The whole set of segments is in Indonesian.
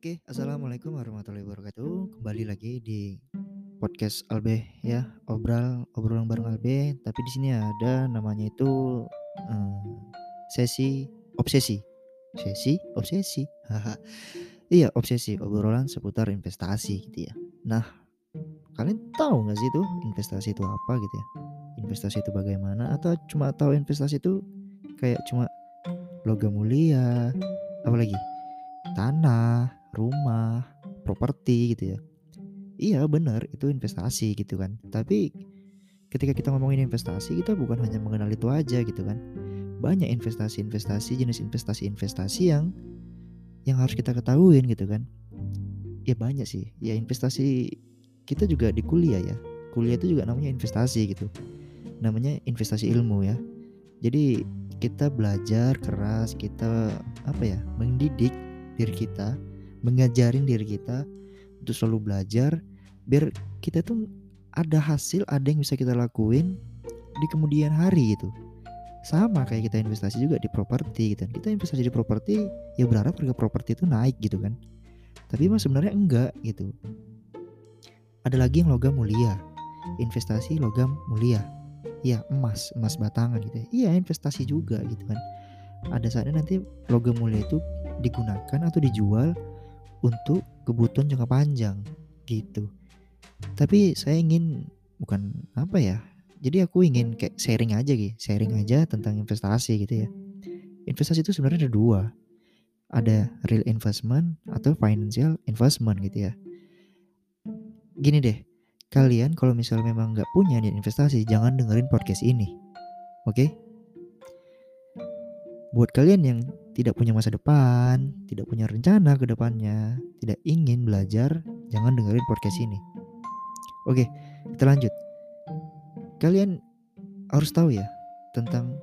Oke, assalamualaikum warahmatullahi wabarakatuh. Kembali lagi di podcast Albe ya, obral obrolan bareng Albe. Tapi di sini ada namanya itu eh, sesi obsesi, sesi obsesi. Iya obsesi obrolan seputar investasi gitu ya. Nah, kalian tahu nggak sih itu investasi itu apa gitu ya? Investasi itu bagaimana? Atau cuma tahu investasi itu kayak cuma logam mulia, apalagi tanah, rumah, properti gitu ya. Iya benar itu investasi gitu kan. Tapi ketika kita ngomongin investasi kita bukan hanya mengenal itu aja gitu kan. Banyak investasi-investasi jenis investasi-investasi yang yang harus kita ketahuin gitu kan. Ya banyak sih. Ya investasi kita juga di kuliah ya. Kuliah itu juga namanya investasi gitu. Namanya investasi ilmu ya. Jadi kita belajar keras, kita apa ya, mendidik diri kita, mengajarin diri kita untuk selalu belajar biar kita tuh ada hasil, ada yang bisa kita lakuin di kemudian hari gitu. Sama kayak kita investasi juga di properti gitu. Kita investasi di properti ya berharap harga properti itu naik gitu kan. Tapi emang sebenarnya enggak gitu. Ada lagi yang logam mulia. Investasi logam mulia. Ya emas, emas batangan gitu ya. Iya investasi juga gitu kan. Ada saatnya nanti logam mulia itu digunakan atau dijual untuk kebutuhan jangka panjang gitu. Tapi saya ingin bukan apa ya? Jadi aku ingin kayak sharing aja gitu, sharing aja tentang investasi gitu ya. Investasi itu sebenarnya ada dua. Ada real investment atau financial investment gitu ya. Gini deh, kalian kalau misalnya memang nggak punya niat investasi, jangan dengerin podcast ini. Oke? Buat kalian yang tidak punya masa depan, tidak punya rencana ke depannya, tidak ingin belajar, jangan dengerin podcast ini. Oke, kita lanjut. Kalian harus tahu ya tentang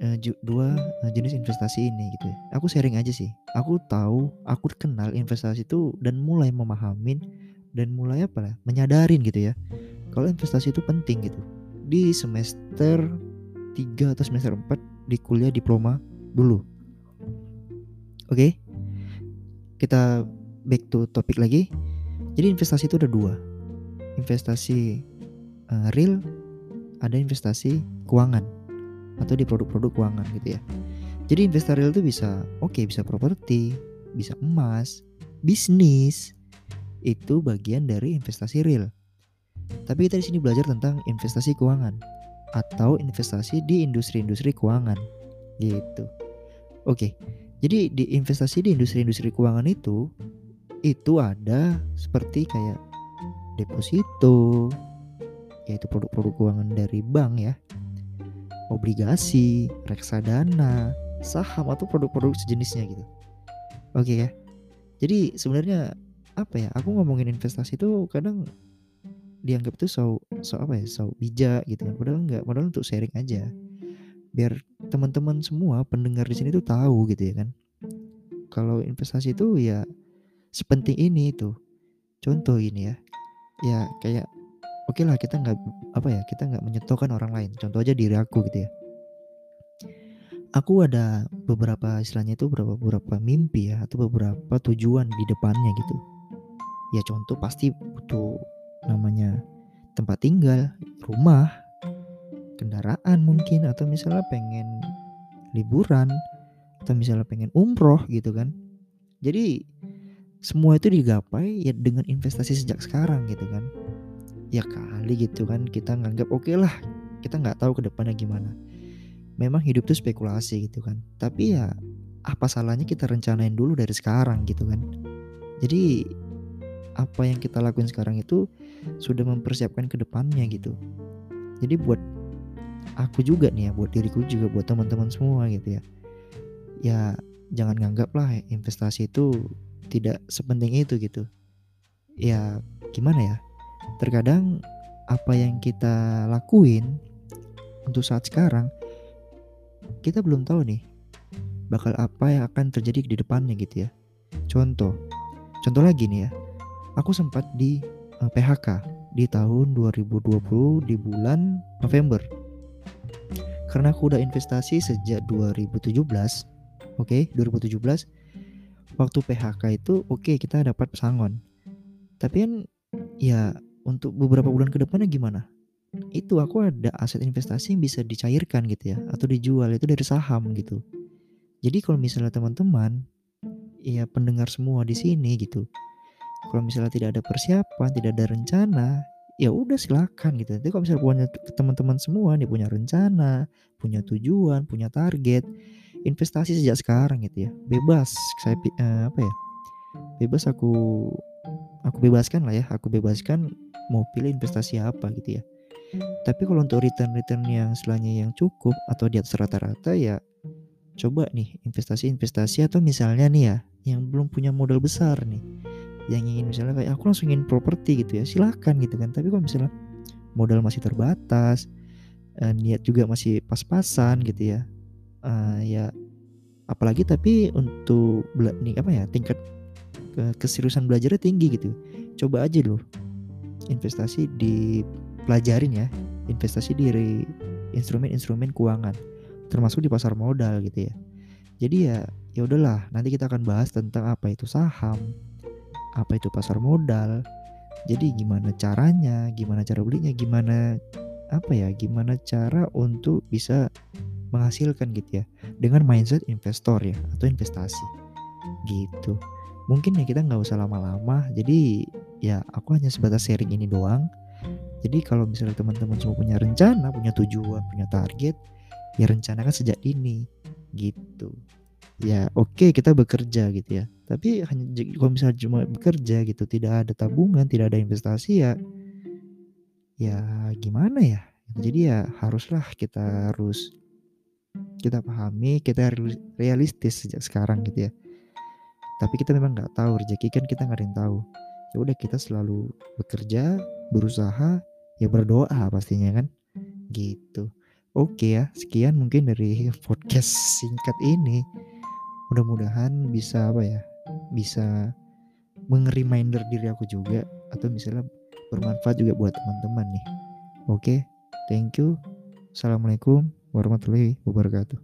uh, dua uh, jenis investasi ini gitu ya. Aku sharing aja sih. Aku tahu, aku kenal investasi itu dan mulai memahamin dan mulai apa lah, menyadarin gitu ya. Kalau investasi itu penting gitu. Di semester 3 atau semester 4 di kuliah diploma dulu. Oke, okay? kita back to topik lagi. Jadi investasi itu ada dua, investasi uh, real, ada investasi keuangan atau di produk-produk keuangan gitu ya. Jadi investasi real itu bisa, oke okay, bisa properti, bisa emas, bisnis, itu bagian dari investasi real. Tapi kita di sini belajar tentang investasi keuangan atau investasi di industri-industri keuangan gitu. Oke, jadi di investasi di industri-industri keuangan itu itu ada seperti kayak deposito, yaitu produk-produk keuangan dari bank ya, obligasi, reksadana, saham atau produk-produk sejenisnya gitu. Oke ya. Jadi sebenarnya apa ya? Aku ngomongin investasi itu kadang dianggap itu so so apa ya? so bijak gitu kan. Padahal enggak, padahal untuk sharing aja biar teman-teman semua pendengar di sini tuh tahu gitu ya kan. Kalau investasi itu ya sepenting ini itu contoh ini ya. Ya kayak oke okay lah kita nggak apa ya kita nggak menyetokan orang lain. Contoh aja diri aku gitu ya. Aku ada beberapa istilahnya itu beberapa beberapa mimpi ya atau beberapa tujuan di depannya gitu. Ya contoh pasti butuh namanya tempat tinggal rumah kendaraan mungkin atau misalnya pengen liburan atau misalnya pengen umroh gitu kan. Jadi semua itu digapai ya dengan investasi sejak sekarang gitu kan. Ya kali gitu kan kita nganggap oke okay lah kita nggak tahu ke depannya gimana. Memang hidup itu spekulasi gitu kan. Tapi ya apa salahnya kita rencanain dulu dari sekarang gitu kan. Jadi apa yang kita lakuin sekarang itu sudah mempersiapkan ke depannya gitu. Jadi buat aku juga nih ya buat diriku juga buat teman-teman semua gitu ya. Ya jangan nganggap lah investasi itu tidak sepenting itu gitu. Ya gimana ya? Terkadang apa yang kita lakuin untuk saat sekarang kita belum tahu nih bakal apa yang akan terjadi di depannya gitu ya. Contoh contoh lagi nih ya. Aku sempat di eh, PHK di tahun 2020 di bulan November karena aku udah investasi sejak 2017 oke okay, 2017 waktu PHK itu oke okay, kita dapat pesangon. Tapi kan ya untuk beberapa bulan ke depannya gimana? Itu aku ada aset investasi yang bisa dicairkan gitu ya atau dijual itu dari saham gitu. Jadi kalau misalnya teman-teman ya pendengar semua di sini gitu. Kalau misalnya tidak ada persiapan, tidak ada rencana, ya udah silakan gitu. Tapi kalau misalnya punya teman-teman semua nih punya rencana, punya tujuan, punya target, investasi sejak sekarang gitu ya. Bebas saya uh, apa ya? Bebas aku aku bebaskan lah ya, aku bebaskan mau pilih investasi apa gitu ya. Tapi kalau untuk return-return yang selanjutnya yang cukup atau di atas rata-rata ya coba nih investasi-investasi atau misalnya nih ya yang belum punya modal besar nih yang ingin misalnya kayak aku langsung ingin properti gitu ya silahkan gitu kan. Tapi kalau misalnya modal masih terbatas uh, niat juga masih pas-pasan gitu ya uh, ya apalagi tapi untuk nih apa ya tingkat keseriusan belajarnya tinggi gitu. Coba aja loh investasi di pelajarin ya investasi di instrumen-instrumen keuangan termasuk di pasar modal gitu ya. Jadi ya ya udahlah nanti kita akan bahas tentang apa itu saham apa itu pasar modal? Jadi gimana caranya? Gimana cara belinya? Gimana apa ya gimana cara untuk bisa menghasilkan gitu ya? Dengan mindset investor ya atau investasi. Gitu. Mungkin ya kita nggak usah lama-lama. Jadi ya aku hanya sebatas sharing ini doang. Jadi kalau misalnya teman-teman semua punya rencana punya tujuan punya target ya rencanakan sejak dini. Gitu ya oke okay, kita bekerja gitu ya. Tapi hanya kalau misalnya cuma bekerja gitu tidak ada tabungan tidak ada investasi ya ya gimana ya? Jadi ya haruslah kita harus kita pahami kita realistis sejak sekarang gitu ya. Tapi kita memang nggak tahu rezeki kan kita nggak ada yang tahu. Ya udah kita selalu bekerja berusaha ya berdoa pastinya kan. Gitu. Oke ya sekian mungkin dari podcast singkat ini mudah-mudahan bisa apa ya bisa meng-reminder diri aku juga atau misalnya bermanfaat juga buat teman-teman nih. Oke thank you. Assalamualaikum warahmatullahi wabarakatuh